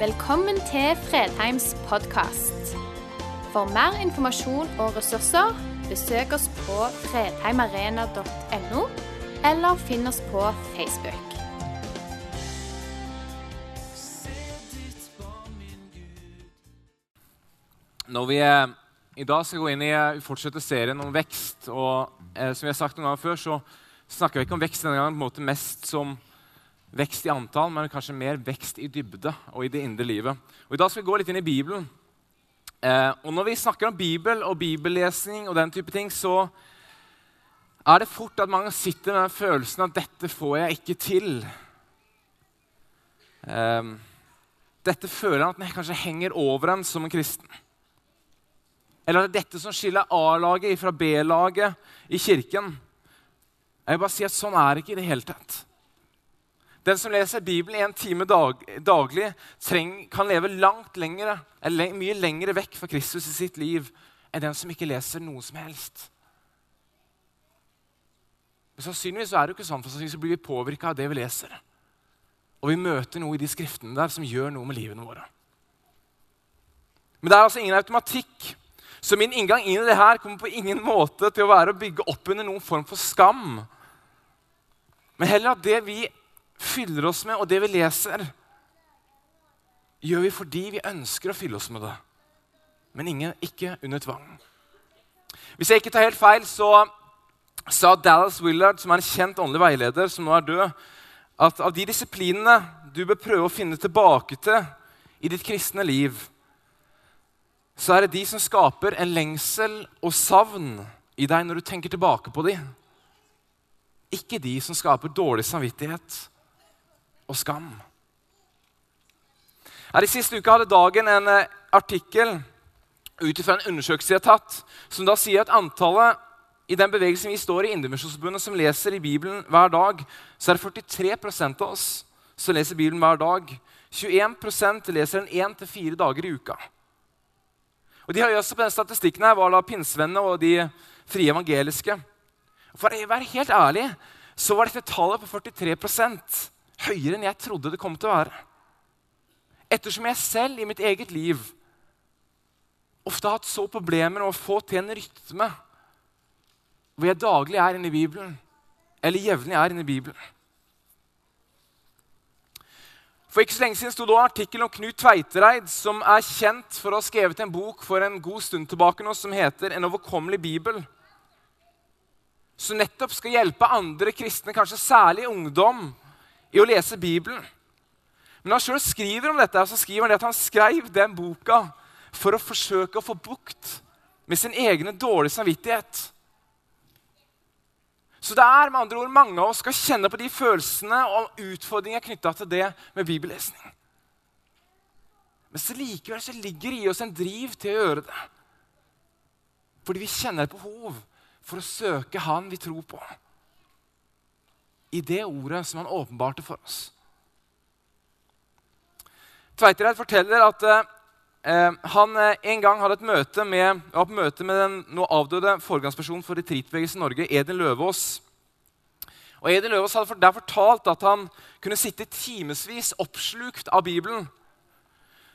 Velkommen til Fredheims podkast. For mer informasjon og ressurser, besøk oss på fredheimarena.no, eller finn oss på Facebook. Når vi i dag skal gå inn i eh, fortsette serien om vekst, og eh, som vi har sagt noen ganger før, så snakker vi ikke om vekst denne gangen på en måte mest som vekst i antall, men kanskje mer vekst i dybde og i det indre livet. Og I dag skal vi gå litt inn i Bibelen. Eh, og Når vi snakker om Bibel og bibellesning, og den type ting, så er det fort at mange sitter med den følelsen at 'dette får jeg ikke til'. Eh, dette føler han at den kanskje henger over en som en kristen. Eller at det dette som skiller A-laget fra B-laget i kirken. Jeg vil bare si at Sånn er det ikke i det hele tatt. Den som leser Bibelen en time dag, daglig, treng, kan leve langt lengre, eller mye lengre vekk fra Kristus i sitt liv enn den som ikke leser noe som helst. Men Sannsynligvis er det jo ikke sånn, for sannsynligvis blir vi påvirka av det vi leser. Og vi møter noe i de skriftene der som gjør noe med livene våre. Men det er altså ingen automatikk så min inngang inn i det her kommer på ingen måte til å være å bygge opp under noen form for skam. Men heller at det vi fyller oss med, og det vi leser, gjør vi fordi vi ønsker å fylle oss med det. Men ingen, ikke under tvang. Hvis jeg ikke tar helt feil, så sa Dallas Willard, som er en kjent åndelig veileder, som nå er død, at av de disiplinene du bør prøve å finne tilbake til i ditt kristne liv, så er det de som skaper en lengsel og savn i deg når du tenker tilbake på dem. Ikke de som skaper dårlig samvittighet og skam. Her I siste uke hadde Dagen en eh, artikkel ut fra en undersøkelse de har tatt, som da sier at antallet i den bevegelsen vi står i, Indremisjonsforbundet, som leser i Bibelen hver dag, så er det 43% av oss som leser Bibelen hver dag. 21% leser den én til fire dager i uka. Og De høyeste på den statistikken her var da pinsevennene og de frie evangeliske. For å være helt ærlig så var dette tallet på 43 høyere enn jeg trodde det kom til å være. Ettersom jeg selv i mitt eget liv ofte har hatt så problemer med å få til en rytme hvor jeg daglig er inne i Bibelen, eller jevnlig er inne i Bibelen. For ikke så lenge siden sto det en artikkel om Knut Tveitereid, som er kjent for å ha skrevet en bok for en god stund tilbake nå som heter 'En overkommelig bibel'. Som nettopp skal hjelpe andre kristne, kanskje særlig ungdom, i å lese Bibelen. Men han sjøl skriver om dette, så skriver han at han skrev den boka for å forsøke å få bukt med sin egen dårlige samvittighet. Så det er med andre ord mange av oss skal kjenne på de følelsene og utfordringer knytta til det med bibellesning. Men så likevel så ligger det i oss en driv til å gjøre det. Fordi vi kjenner et behov for å søke Han vi tror på. I det ordet som Han åpenbarte for oss. Tveitereid forteller at eh, han eh, en gang hadde et møte med, på møte med den nå avdøde foregangspersonen for retreatbevegelsen i Norge, Edin Løvaas. Og Edin Løvaas hadde der fortalt at han kunne sitte timevis oppslukt av Bibelen.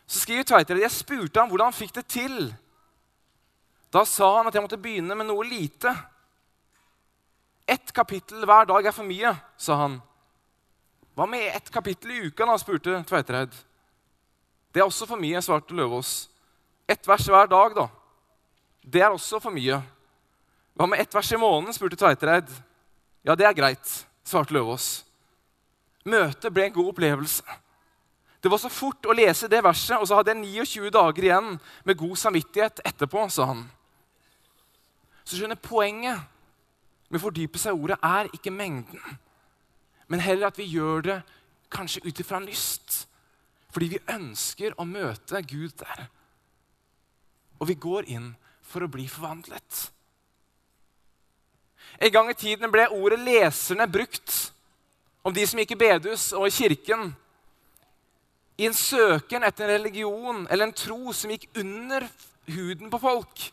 Så skriver Tveitereid jeg spurte ham hvordan han fikk det til. Da sa han at jeg måtte begynne med noe lite. Ett kapittel hver dag er for mye, sa han. Hva med ett kapittel i uka, da, spurte Tveitereid. Det er også for mye, svarte Løvaas. Ett vers hver dag, da. Det er også for mye. Hva med ett vers i måneden, spurte Tveitereid. Ja, det er greit, svarte Løvaas. Møtet ble en god opplevelse. Det var så fort å lese det verset, og så hadde jeg 29 dager igjen med god samvittighet etterpå, sa han. Så skjønner Poenget med å fordype seg i ordet er ikke mengden, men heller at vi gjør det kanskje ut ifra en lyst. Fordi vi ønsker å møte Gud der. Og vi går inn for å bli forvandlet. En gang i tiden ble ordet 'leserne' brukt om de som gikk i bedehus og i kirken. I en søken etter en religion eller en tro som gikk under huden på folk.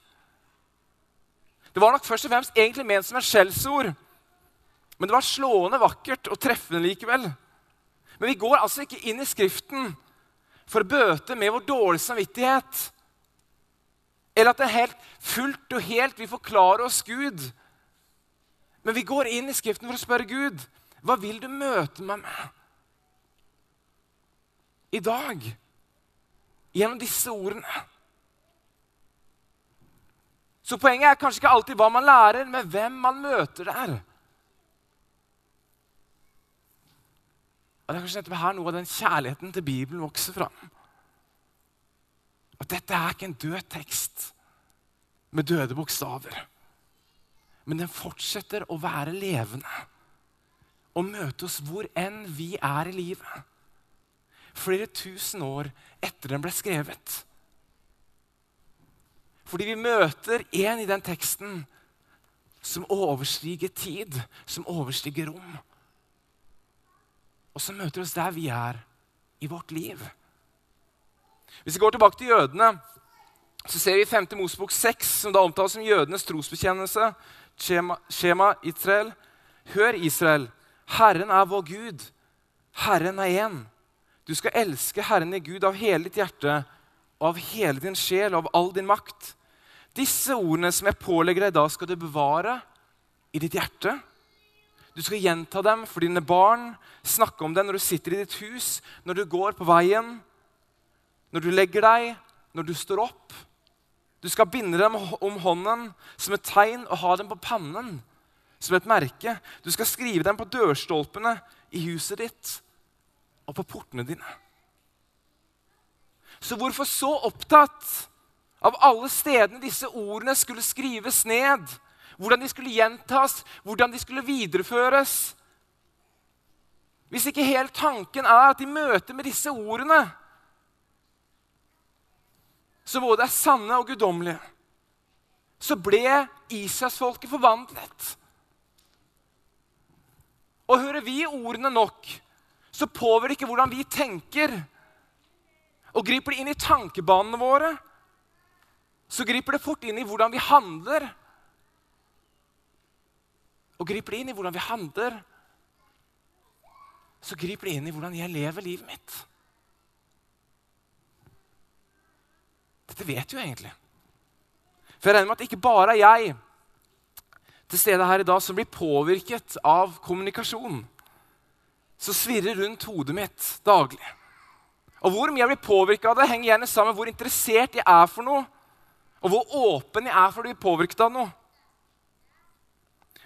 Det var nok først og fremst egentlig ment som en skjellsord. Men det var slående vakkert og treffende likevel. Men vi går altså ikke inn i Skriften for å bøte med vår dårlige samvittighet. Eller at det er helt fullt og helt vi forklarer oss Gud. Men vi går inn i Skriften for å spørre Gud hva vil du møte meg med i dag gjennom disse ordene. Så poenget er kanskje ikke alltid hva man lærer, men hvem man møter der. Og Det er kanskje nettopp her noe av den kjærligheten til Bibelen vokser fram. At dette er ikke en død tekst med døde bokstaver. Men den fortsetter å være levende og møte oss hvor enn vi er i livet. Flere tusen år etter den ble skrevet. Fordi vi møter en i den teksten som overstiger tid, som overstiger rom. Og som møter oss der vi er i vårt liv. Hvis vi går tilbake til jødene, så ser vi i 5. Mosebok 6, som da omtales som jødenes trosbekjennelse, Shema, Shema Israel. Hør, Israel, Herren er vår Gud. Herren er én. Du skal elske Herren i Gud av hele ditt hjerte og av hele din sjel og av all din makt. Disse ordene som jeg pålegger deg da, skal du bevare i ditt hjerte. Du skal gjenta dem for dine barn, snakke om dem når du sitter i ditt hus, når du går på veien, når du legger deg, når du står opp. Du skal binde dem om hånden som et tegn og ha dem på pannen som et merke. Du skal skrive dem på dørstolpene i huset ditt og på portene dine. Så hvorfor så opptatt av alle stedene disse ordene skulle skrives ned, hvordan de skulle gjentas, hvordan de skulle videreføres. Hvis ikke helt tanken er at i møte med disse ordene, som både er sanne og guddommelige, så ble Israelsfolket forvandlet. Og hører vi ordene nok, så påvirker det ikke hvordan vi tenker. Og griper det inn i tankebanene våre, så griper det fort inn i hvordan vi handler. Og griper det inn i hvordan vi handler, så griper det inn i hvordan jeg lever livet mitt. Dette vet jo egentlig. For jeg regner med at ikke bare er jeg til stede her i dag som blir påvirket av kommunikasjon som svirrer rundt hodet mitt daglig. Og Hvor mye jeg blir påvirka av det, henger gjerne sammen med hvor interessert jeg er for noe, og hvor åpen jeg er for å bli påvirket av noe.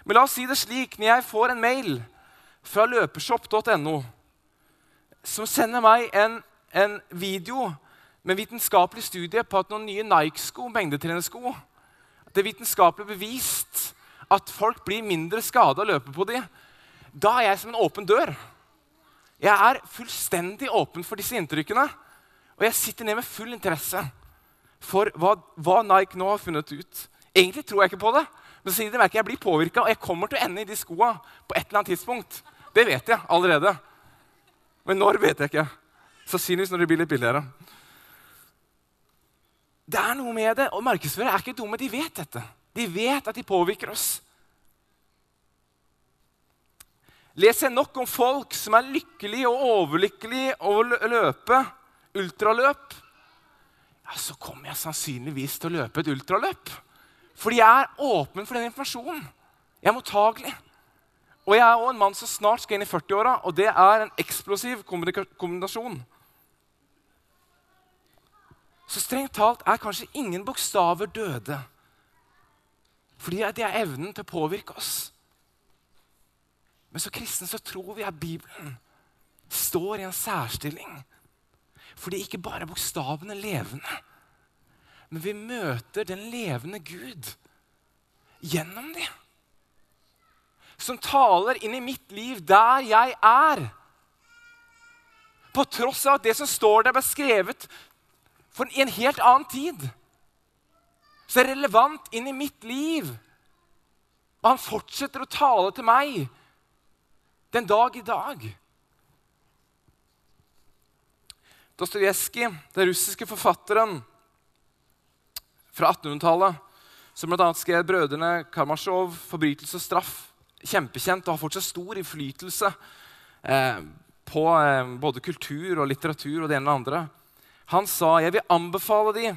Men la oss si det slik når jeg får en mail fra løpeshop.no som sender meg en, en, video med vitenskapelig studie på at noen nye Nike-sko, mengdetrenersko Det er vitenskapelig bevist at folk blir mindre skada av å løpe på de. Da er jeg som en åpen dør. Jeg er fullstendig åpen for disse inntrykkene. Og jeg sitter ned med full interesse for hva, hva, Nike nå har funnet ut. Egentlig tror jeg ikke på det, men så det merker jeg blir påvirka, og jeg kommer til å ende i de skoa på et eller annet tidspunkt. Det vet jeg allerede. Men når vet jeg ikke. Sannsynligvis når det blir litt billigere. Det er noe med det, og Markedsførere er ikke dumme. De vet dette. De vet at de påvirker oss. Leser jeg nok om folk som er lykkelige og overlykkelige over å løpe ultraløp, ja, så kommer jeg sannsynligvis til å løpe et ultraløp. Fordi jeg er åpen for den informasjonen. Jeg er mottagelig. Og jeg er òg en mann som snart skal inn i 40-åra, og det er en eksplosiv kombinasjon. Så strengt talt er kanskje ingen bokstaver døde. Fordi de er evnen til å påvirke oss. Men som kristne så tror vi at Bibelen står i en særstilling fordi ikke bare er bokstavene levende, men vi møter den levende Gud gjennom dem. Som taler inn i mitt liv der jeg er. På tross av at det som står der, ble skrevet for i en helt annen tid. Så er det relevant inn i mitt liv. Og han fortsetter å tale til meg den dag i dag. Dostojevskij, den russiske forfatteren fra 1800-tallet, som bl.a. skrev 'Brødrene Karmasjov', 'Forbrytelse og straff', kjempekjent og har fortsatt stor innflytelse eh, på eh, både kultur og litteratur og det ene og det andre. Han sa, 'Jeg vil anbefale de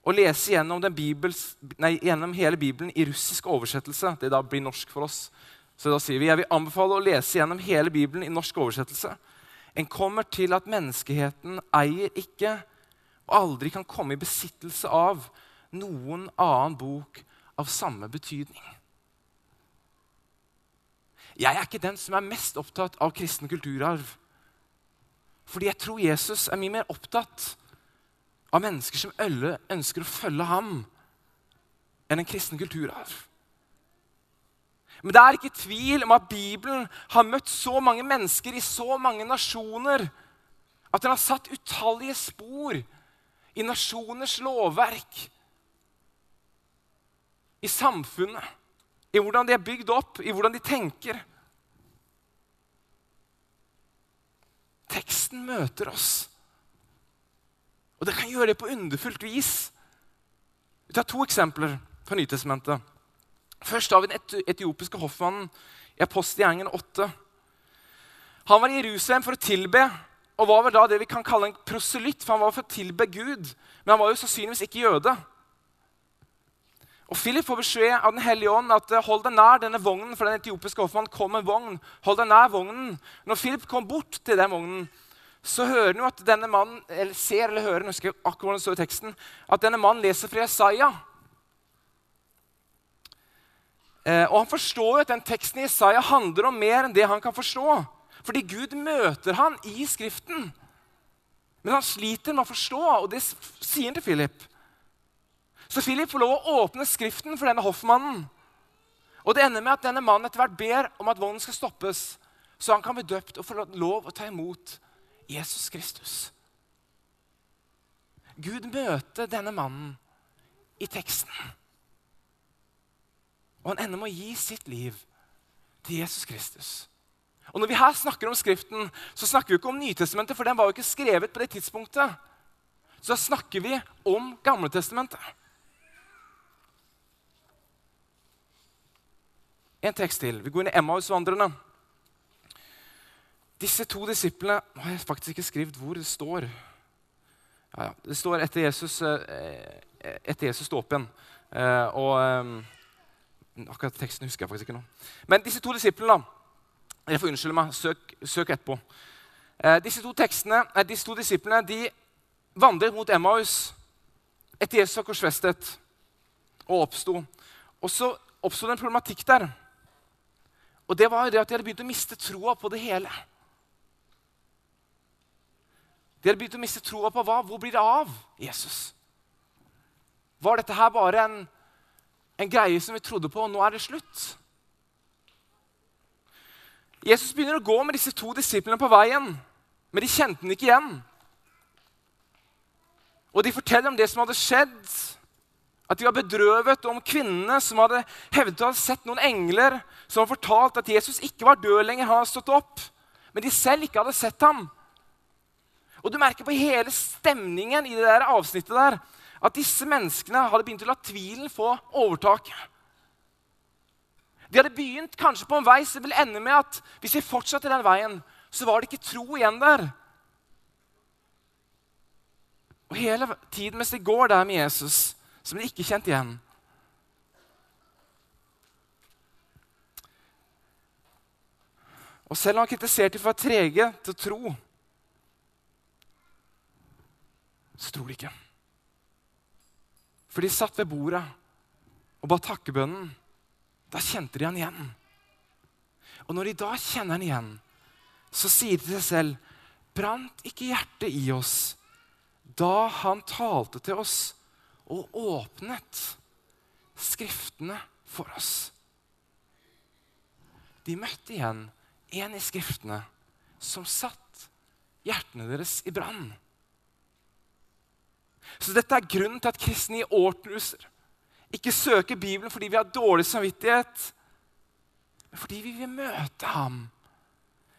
å lese gjennom, Bibels, nei, gjennom hele Bibelen i russisk oversettelse.' Det da blir norsk for oss. Så da sier vi, 'Jeg vil anbefale å lese gjennom hele Bibelen i norsk oversettelse.' En kommer til at menneskeheten eier ikke og aldri kan komme i besittelse av noen annen bok av samme betydning. Jeg er ikke den som er mest opptatt av kristen kulturarv. Fordi jeg tror Jesus er mye mer opptatt av mennesker som ønsker å følge ham, enn en kristen kulturarv. Men det er ikke tvil om at Bibelen har møtt så mange mennesker i så mange nasjoner at den har satt utallige spor i nasjoners lovverk, i samfunnet, i hvordan de er bygd opp, i hvordan de tenker. Teksten møter oss. Og det kan gjøre det på underfullt vis. Vi tar to eksempler fra Nytestamentet. Først vi den etiopiske hoffmannen i apostelgjengen 8. Han var i Jerusalem for å tilbe og var vel da det vi kan kalle en proselytt, for han var for å tilbe Gud. Men han var jo sannsynligvis ikke jøde. Og Philip får beskjed av Den hellige ånd at eh, hold deg nær denne vognen, for den etiopiske hoffmannen kom med vogn. Hold deg nær vognen. Når Philip kom bort til den vognen, så hører han jo at denne mannen eller ser eller hører jeg husker akkurat hvordan det står i teksten, at denne mannen leser fra Jesaja. Eh, og Han forstår jo at den teksten i Isaiah handler om mer enn det han kan forstå. Fordi Gud møter han i Skriften. Men han sliter med å forstå, og det sier han til Philip. Så Philip får lov å åpne Skriften for denne hoffmannen. Og Det ender med at denne mannen etter hvert ber om at vognen skal stoppes, så han kan bli døpt og få lov å ta imot Jesus Kristus. Gud møter denne mannen i teksten. Han ender med å gi sitt liv til Jesus Kristus. Og Når vi her snakker om Skriften, så snakker vi ikke om Nytestamentet, for den var jo ikke skrevet på det tidspunktet. Så da snakker vi om Gamletestamentet. En tekst til. Vi går inn i Emmaus-vandrerne. Disse to disiplene Nå har jeg faktisk ikke skrevet hvor det står. Ja, ja. Det står etter Jesus, eh, etter Jesus ståp igjen. Eh, og eh, Akkurat teksten husker jeg faktisk ikke nå. Men disse to disiplene dere får unnskylde meg. Søk, søk etterpå. Eh, disse, to tekstene, eh, disse to disiplene de vandret mot Emmaus etter Jesus har korsfestet og oppsto. Og så oppsto det en problematikk der. Og det var jo det at de hadde begynt å miste troa på det hele. De hadde begynt å miste troa på hva? Hvor blir det av Jesus? Var dette her bare en, en greie som vi trodde på, og nå er det slutt? Jesus begynner å gå med disse to disiplene på veien, men de kjente ham ikke igjen. Og de forteller om det som hadde skjedd, at de var bedrøvet om kvinnene som hadde hevdet å ha sett noen engler som hadde fortalt at Jesus ikke var død lenger, han hadde stått opp, men de selv ikke hadde sett ham. Og Du merker på hele stemningen i det der avsnittet der, at disse menneskene hadde begynt å la tvilen få overtaket. De hadde begynt kanskje på en vei som ville ende med at hvis de fortsatte den veien, så var det ikke tro igjen der. Og hele tiden mens de går der med Jesus, blir de ikke kjent igjen. Og selv om han kritiserte for å være trege til å tro, så tror de ikke. For de satt ved bordet og ba takkebønnen da kjente de han igjen. Og når de da kjenner han igjen, så sier de til seg selv Brant ikke hjertet i oss da han talte til oss og åpnet Skriftene for oss? De møtte igjen en i Skriftene som satt hjertene deres i brann. Så dette er grunnen til at kristne i årtusener ikke søker Bibelen fordi vi har dårlig samvittighet, men fordi vi vil møte ham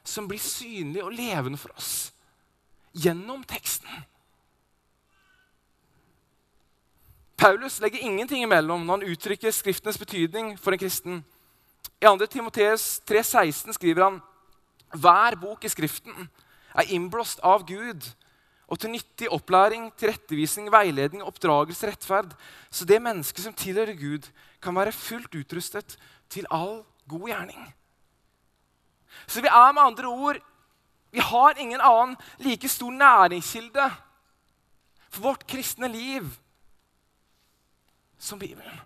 som blir synlig og levende for oss gjennom teksten. Paulus legger ingenting imellom når han uttrykker Skriftenes betydning for en kristen. I 2. Timoteus 3,16 skriver han hver bok i Skriften er innblåst av Gud og til nyttig opplæring, tilrettevisning, veiledning, oppdragelse, rettferd, så det mennesket som tilhører Gud, kan være fullt utrustet til all god gjerning. Så vi er med andre ord Vi har ingen annen like stor næringskilde for vårt kristne liv som Bibelen.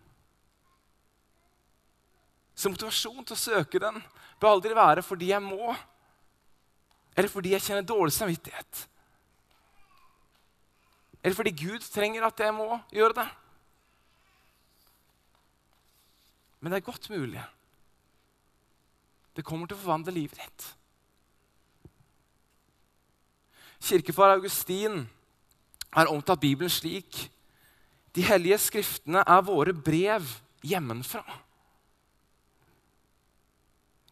Så motivasjon til å søke den bør aldri være fordi jeg må, eller fordi jeg kjenner dårlig samvittighet. Eller fordi Gud trenger at jeg må gjøre det. Men det er godt mulig. Det kommer til å forvandle livet ditt. Kirkefar Augustin har omtalt Bibelen slik De hellige skriftene er våre brev hjemmefra.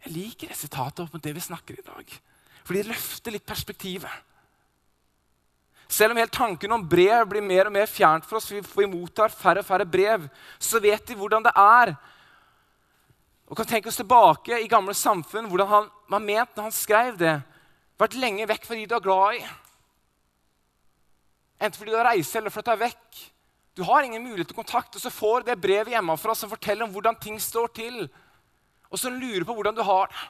Jeg liker opp mot det vi snakker i dag. For de løfter litt perspektivet. Selv om hele tanken om brev blir mer og mer fjernt for oss, for vi mottar færre og færre brev, så vet de hvordan det er. Og kan tenke oss tilbake i gamle samfunn, hvordan han var ment når han skrev det. Vært lenge vekk fra de du er glad i. Enten fordi du har reist eller flytta vekk. Du har ingen mulighet til kontakt, og så får du det brevet hjemmefra som forteller om hvordan ting står til, og som lurer på hvordan du har det.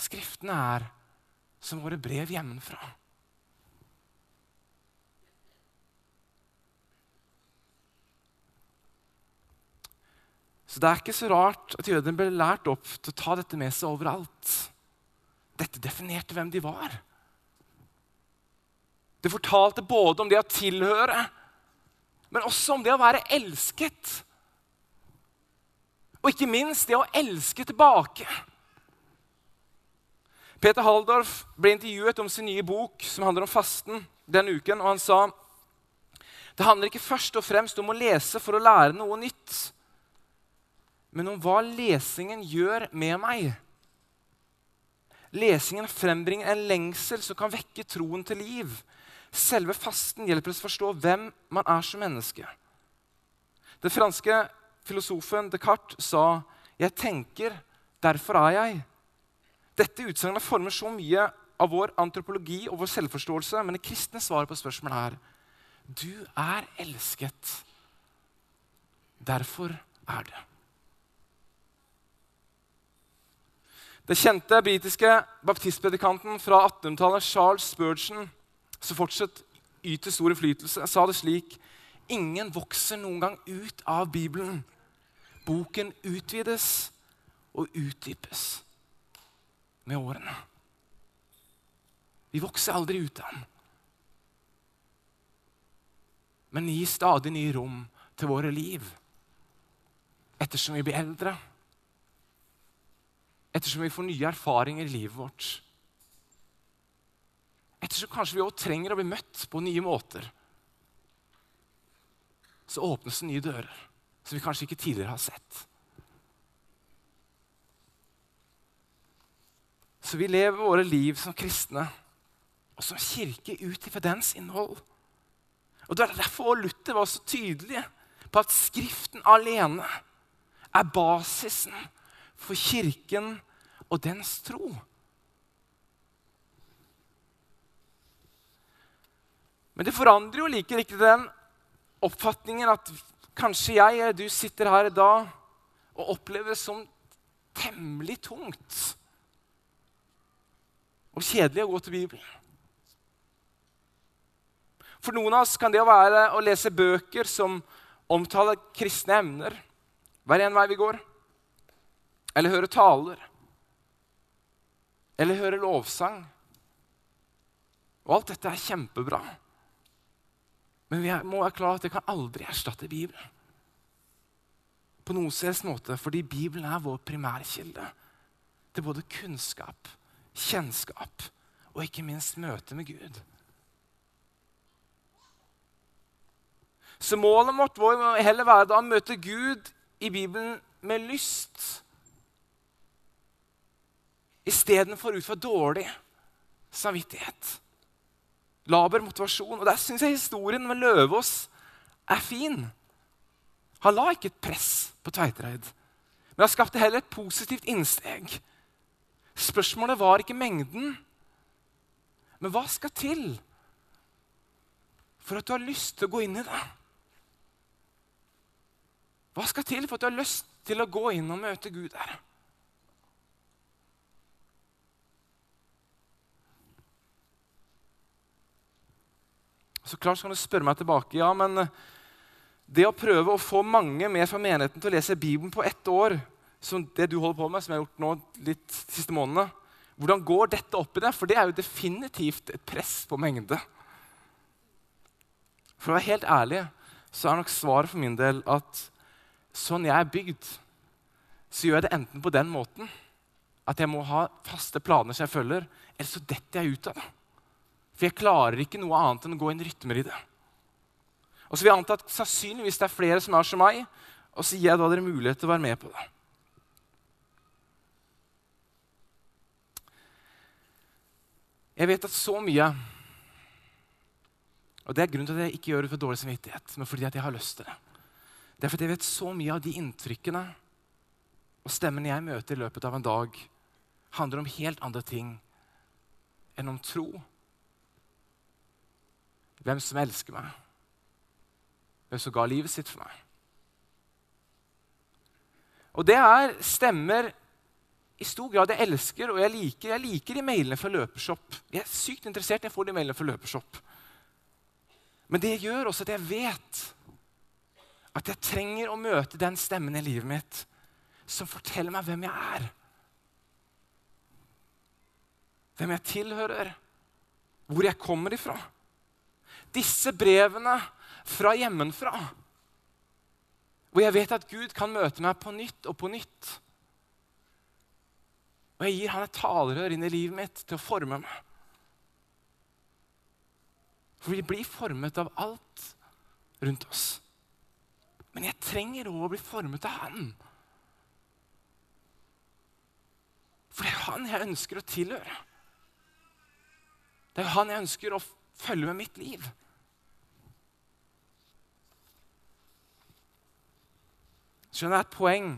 Skriftene er som våre brev hjemmefra. Så det er ikke så rart at jødene ble lært opp til å ta dette med seg overalt. Dette definerte hvem de var. Det fortalte både om det å tilhøre, men også om det å være elsket. Og ikke minst det å elske tilbake. Peter Haldorf ble intervjuet om sin nye bok som handler om fasten den uken, og han sa det handler ikke først og fremst om å lese for å lære noe nytt, men om hva lesingen gjør med meg. Lesingen frembringer en lengsel som kan vekke troen til liv. Selve fasten hjelper oss å forstå hvem man er som menneske. Den franske filosofen Descartes sa 'Jeg tenker, derfor er jeg'. Dette utsagnet former så mye av vår antropologi og vår selvforståelse, men det kristne svaret på spørsmålet er du er elsket. Derfor er det. Det kjente britiske baptistpredikanten fra 1800-tallet, Charles Spurgeon, som fortsatt yter stor innflytelse, sa det slik Ingen vokser noen gang ut av Bibelen. Boken utvides og utdypes med årene. Vi vokser aldri ut av den, men gir stadig nye rom til våre liv ettersom vi blir eldre, ettersom vi får nye erfaringer i livet vårt. Ettersom kanskje vi òg trenger å bli møtt på nye måter. Så åpnes det nye dører som vi kanskje ikke tidligere har sett. Så vi lever våre liv som kristne og som kirke ut ifra dens innhold. Og Det er derfor Luther var så tydelig på at Skriften alene er basisen for kirken og dens tro. Men det forandrer jo like riktig den oppfatningen at kanskje jeg eller du sitter her i dag og opplever det som temmelig tungt og kjedelig å gå til Bibelen. For noen av oss kan det være å lese bøker som omtaler kristne emner, hver en vei vi går. Eller høre taler. Eller høre lovsang. Og alt dette er kjempebra. Men vi må være klar at det kan aldri erstatte Bibelen. På noen måte, fordi Bibelen er vår primærkilde til både kunnskap, kjennskap og ikke minst møte med Gud. Så målet vårt må heller være da å møte Gud i Bibelen med lyst. Istedenfor ut fra dårlig samvittighet laber motivasjon. Og Der syns jeg historien med Løvaas er fin. Han la ikke et press på Tveitereid, men han skapte heller et positivt innsteg. Spørsmålet var ikke mengden, Men hva skal til for at du har lyst til å gå inn i det? Hva skal til for at du har lyst til å gå inn og møte Gud der? Så klart kan du spørre meg tilbake. Ja, men det å prøve å få mange med fra menigheten til å lese Bibelen på ett år, som det du holder på med, som jeg har gjort nå litt de siste månedene, hvordan går dette opp i det? For det er jo definitivt et press på mengde. For å være helt ærlig så er nok svaret for min del at sånn jeg er bygd, så gjør jeg det enten på den måten at jeg må ha faste planer som jeg følger, eller så detter jeg ut av det. For jeg klarer ikke noe annet enn å gå inn rytmer i det. Og så vil jeg anta at sannsynligvis det er flere som er som meg, og så gir jeg da dere mulighet til å være med på det. Jeg vet at så mye Og det er grunnen til at jeg ikke gjør det for dårlig samvittighet, men fordi at jeg har lyst til det. Det er fordi jeg vet så mye av de inntrykkene og stemmene jeg møter i løpet av en dag, handler om helt andre ting enn om tro. Hvem som elsker meg hvem som ga livet sitt for meg. Og det er stemmer i stor grad jeg elsker og jeg liker. Jeg liker de mailene fra Løpershop. Jeg er sykt interessert når jeg får de mailene fra Løpershop. Men det gjør også at jeg vet at jeg trenger å møte den stemmen i livet mitt som forteller meg hvem jeg er. Hvem jeg tilhører, hvor jeg kommer ifra. Disse brevene fra hjemmefra. Hvor jeg vet at Gud kan møte meg på nytt og på nytt. Og jeg gir han et talerør inn i livet mitt til å forme meg. For vi blir formet av alt rundt oss. Men jeg trenger òg å bli formet av Han. For det er Han jeg ønsker å tilhøre. Det er Han jeg ønsker å følge med mitt liv. skjønner jeg et poeng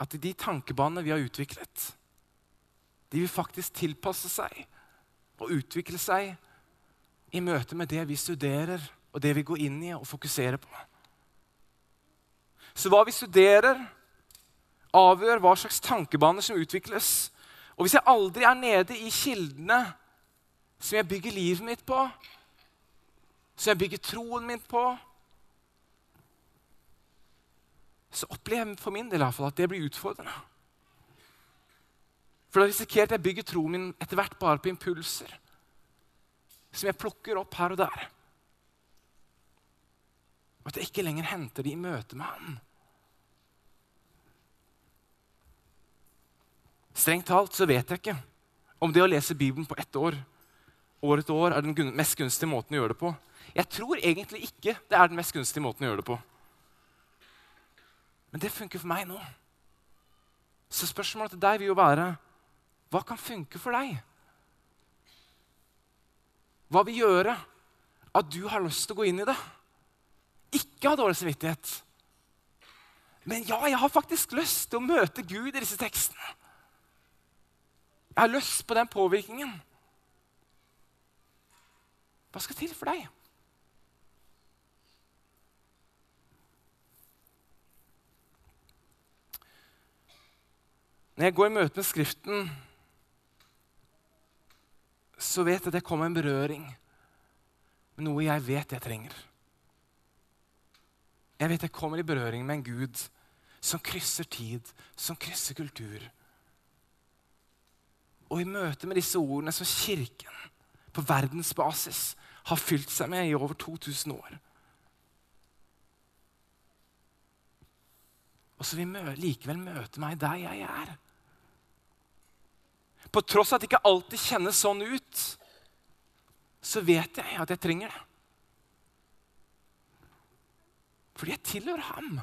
at de tankebanene vi har utviklet, de vil faktisk tilpasse seg og utvikle seg i møte med det vi studerer, og det vi går inn i og fokuserer på. Så hva vi studerer, avgjør hva slags tankebaner som utvikles. Og hvis jeg aldri er nede i kildene som jeg bygger livet mitt på, som jeg bygger troen min på, så opplever jeg for min del i hvert fall at det blir utfordrende. For da risikerer jeg at jeg bygger troen min etter hvert bare på impulser som jeg plukker opp her og der. Og at jeg ikke lenger henter de i møte med Han. Strengt talt så vet jeg ikke om det å lese Bibelen på ett år år etter år er den mest gunstige måten å gjøre det på. Jeg tror egentlig ikke det er den mest gunstige måten å gjøre det på. Men det funker for meg nå. Så spørsmålet til deg vil jo være hva kan funke for deg? Hva vil gjøre at du har lyst til å gå inn i det? Ikke ha dårlig samvittighet. Men ja, jeg har faktisk lyst til å møte Gud i disse tekstene. Jeg har lyst på den påvirkningen. Hva skal til for deg? Når jeg går i møte med Skriften, så vet jeg at jeg kommer en berøring med noe jeg vet jeg trenger. Jeg vet jeg kommer i berøring med en Gud som krysser tid, som krysser kultur. Og i møte med disse ordene som Kirken på verdensbasis har fylt seg med i over 2000 år Og så vil vi likevel møte meg der jeg er. På tross av at det ikke alltid kjennes sånn ut, så vet jeg at jeg trenger det. Fordi jeg tilhører ham.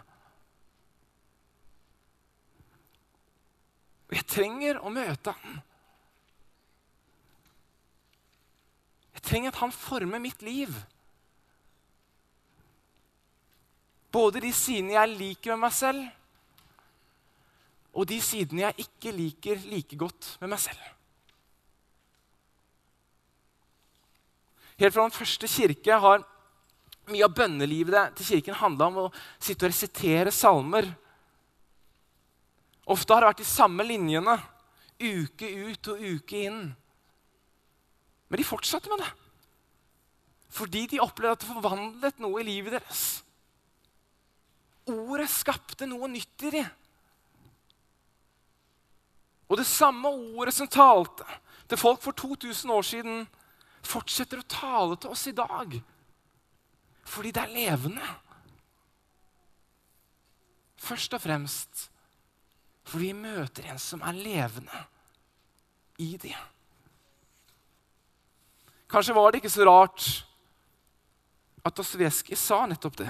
Og jeg trenger å møte ham. Jeg trenger at han former mitt liv. Både de sidene jeg liker med meg selv, og de sidene jeg ikke liker like godt med meg selv. Helt fra den første kirke har mye av bønnelivet til kirken handla om å sitte og resitere salmer. Ofte har det vært de samme linjene uke ut og uke inn. Men de fortsatte med det. Fordi de opplevde at det forvandlet noe i livet deres. Ordet skapte noe nytt i dem. Og det samme ordet som talte til folk for 2000 år siden, fortsetter å tale til oss i dag. Fordi det er levende. Først og fremst fordi vi møter en som er levende i det. Kanskje var det ikke så rart at Dostojevskij sa nettopp det.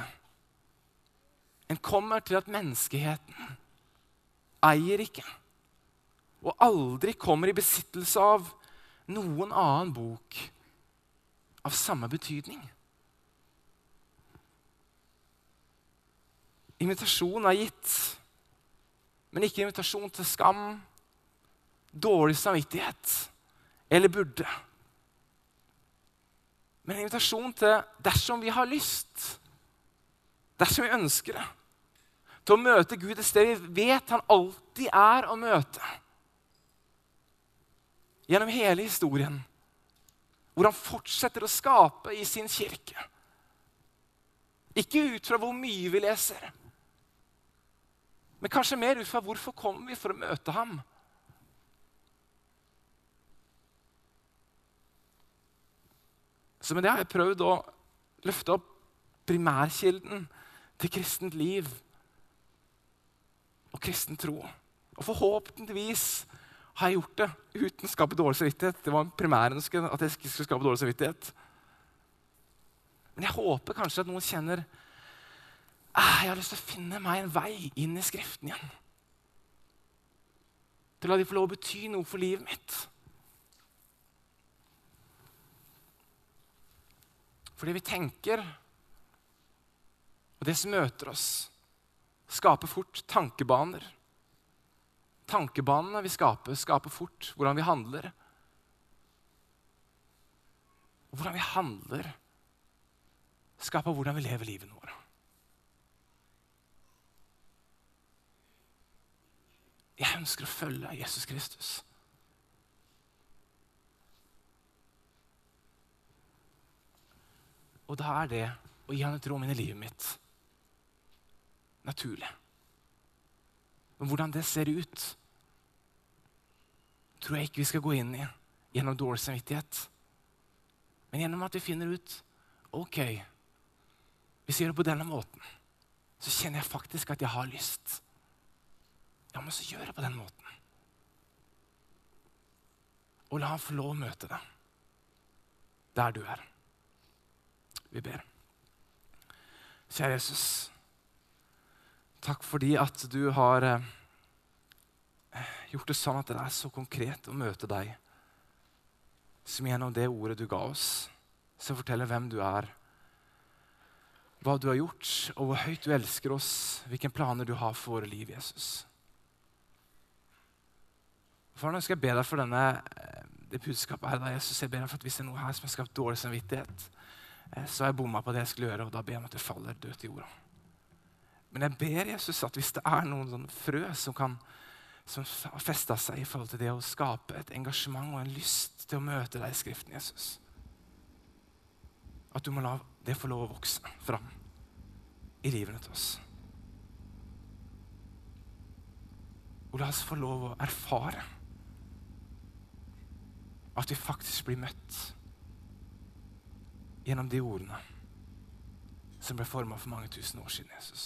En kommer til at menneskeheten eier ikke og aldri kommer i besittelse av noen annen bok av samme betydning. Invitasjon er gitt, men ikke invitasjon til skam, dårlig samvittighet eller burde. Men invitasjon til dersom vi har lyst, dersom vi ønsker det, til å møte Gud et sted vi vet han alltid er å møte gjennom hele historien. Hvor han fortsetter å skape i sin kirke. Ikke ut fra hvor mye vi leser, men kanskje mer ut fra hvorfor kommer vi for å møte ham. Så med det har jeg prøvd å løfte opp primærkilden til kristent liv og kristen tro. Og forhåpentligvis har jeg gjort det uten å skape dårlig samvittighet. Det var primærønsket at jeg ikke skulle skape dårlig samvittighet. Men jeg håper kanskje at noen kjenner ah, jeg har lyst til å finne meg en vei inn i Skriften igjen. Til å la de få lov å bety noe for livet mitt. For det vi tenker, og det som møter oss, skaper fort tankebaner tankebanene vi skaper, skaper fort hvordan vi handler. Hvordan vi handler, skaper hvordan vi lever livet vårt. Jeg ønsker å følge Jesus Kristus. Og da er det å gi han et rom inn i livet mitt naturlig. Men hvordan det ser ut, tror jeg ikke vi skal gå inn i gjennom dårlig samvittighet. Men gjennom at vi finner ut ok, hvis jeg gjør det på denne måten, så kjenner jeg faktisk at jeg har lyst. Ja, men så gjør jeg på den måten. Og la ham få lov å møte deg der du er. Vi ber. Kjære Jesus. Takk fordi at du har eh, gjort det sånn at det er så konkret å møte deg som gjennom det ordet du ga oss, som forteller hvem du er, hva du har gjort, og hvor høyt du elsker oss, hvilke planer du har for våre liv, Jesus. For nå skal jeg be deg for denne, eh, det budskapet her, Jesus. Jeg ber deg for at Hvis det er noe her som har skapt dårlig samvittighet, eh, så har jeg bomma på det jeg skulle gjøre, og da ber jeg om at det faller dødt i jorda. Men jeg ber Jesus at hvis det er noen sånn frø som, kan, som har festa seg i forhold til det å skape et engasjement og en lyst til å møte deg i Skriften, Jesus At du må la det få lov å vokse fram i livene til oss. Og la oss få lov å erfare at vi faktisk blir møtt gjennom de ordene som ble forma for mange tusen år siden. Jesus.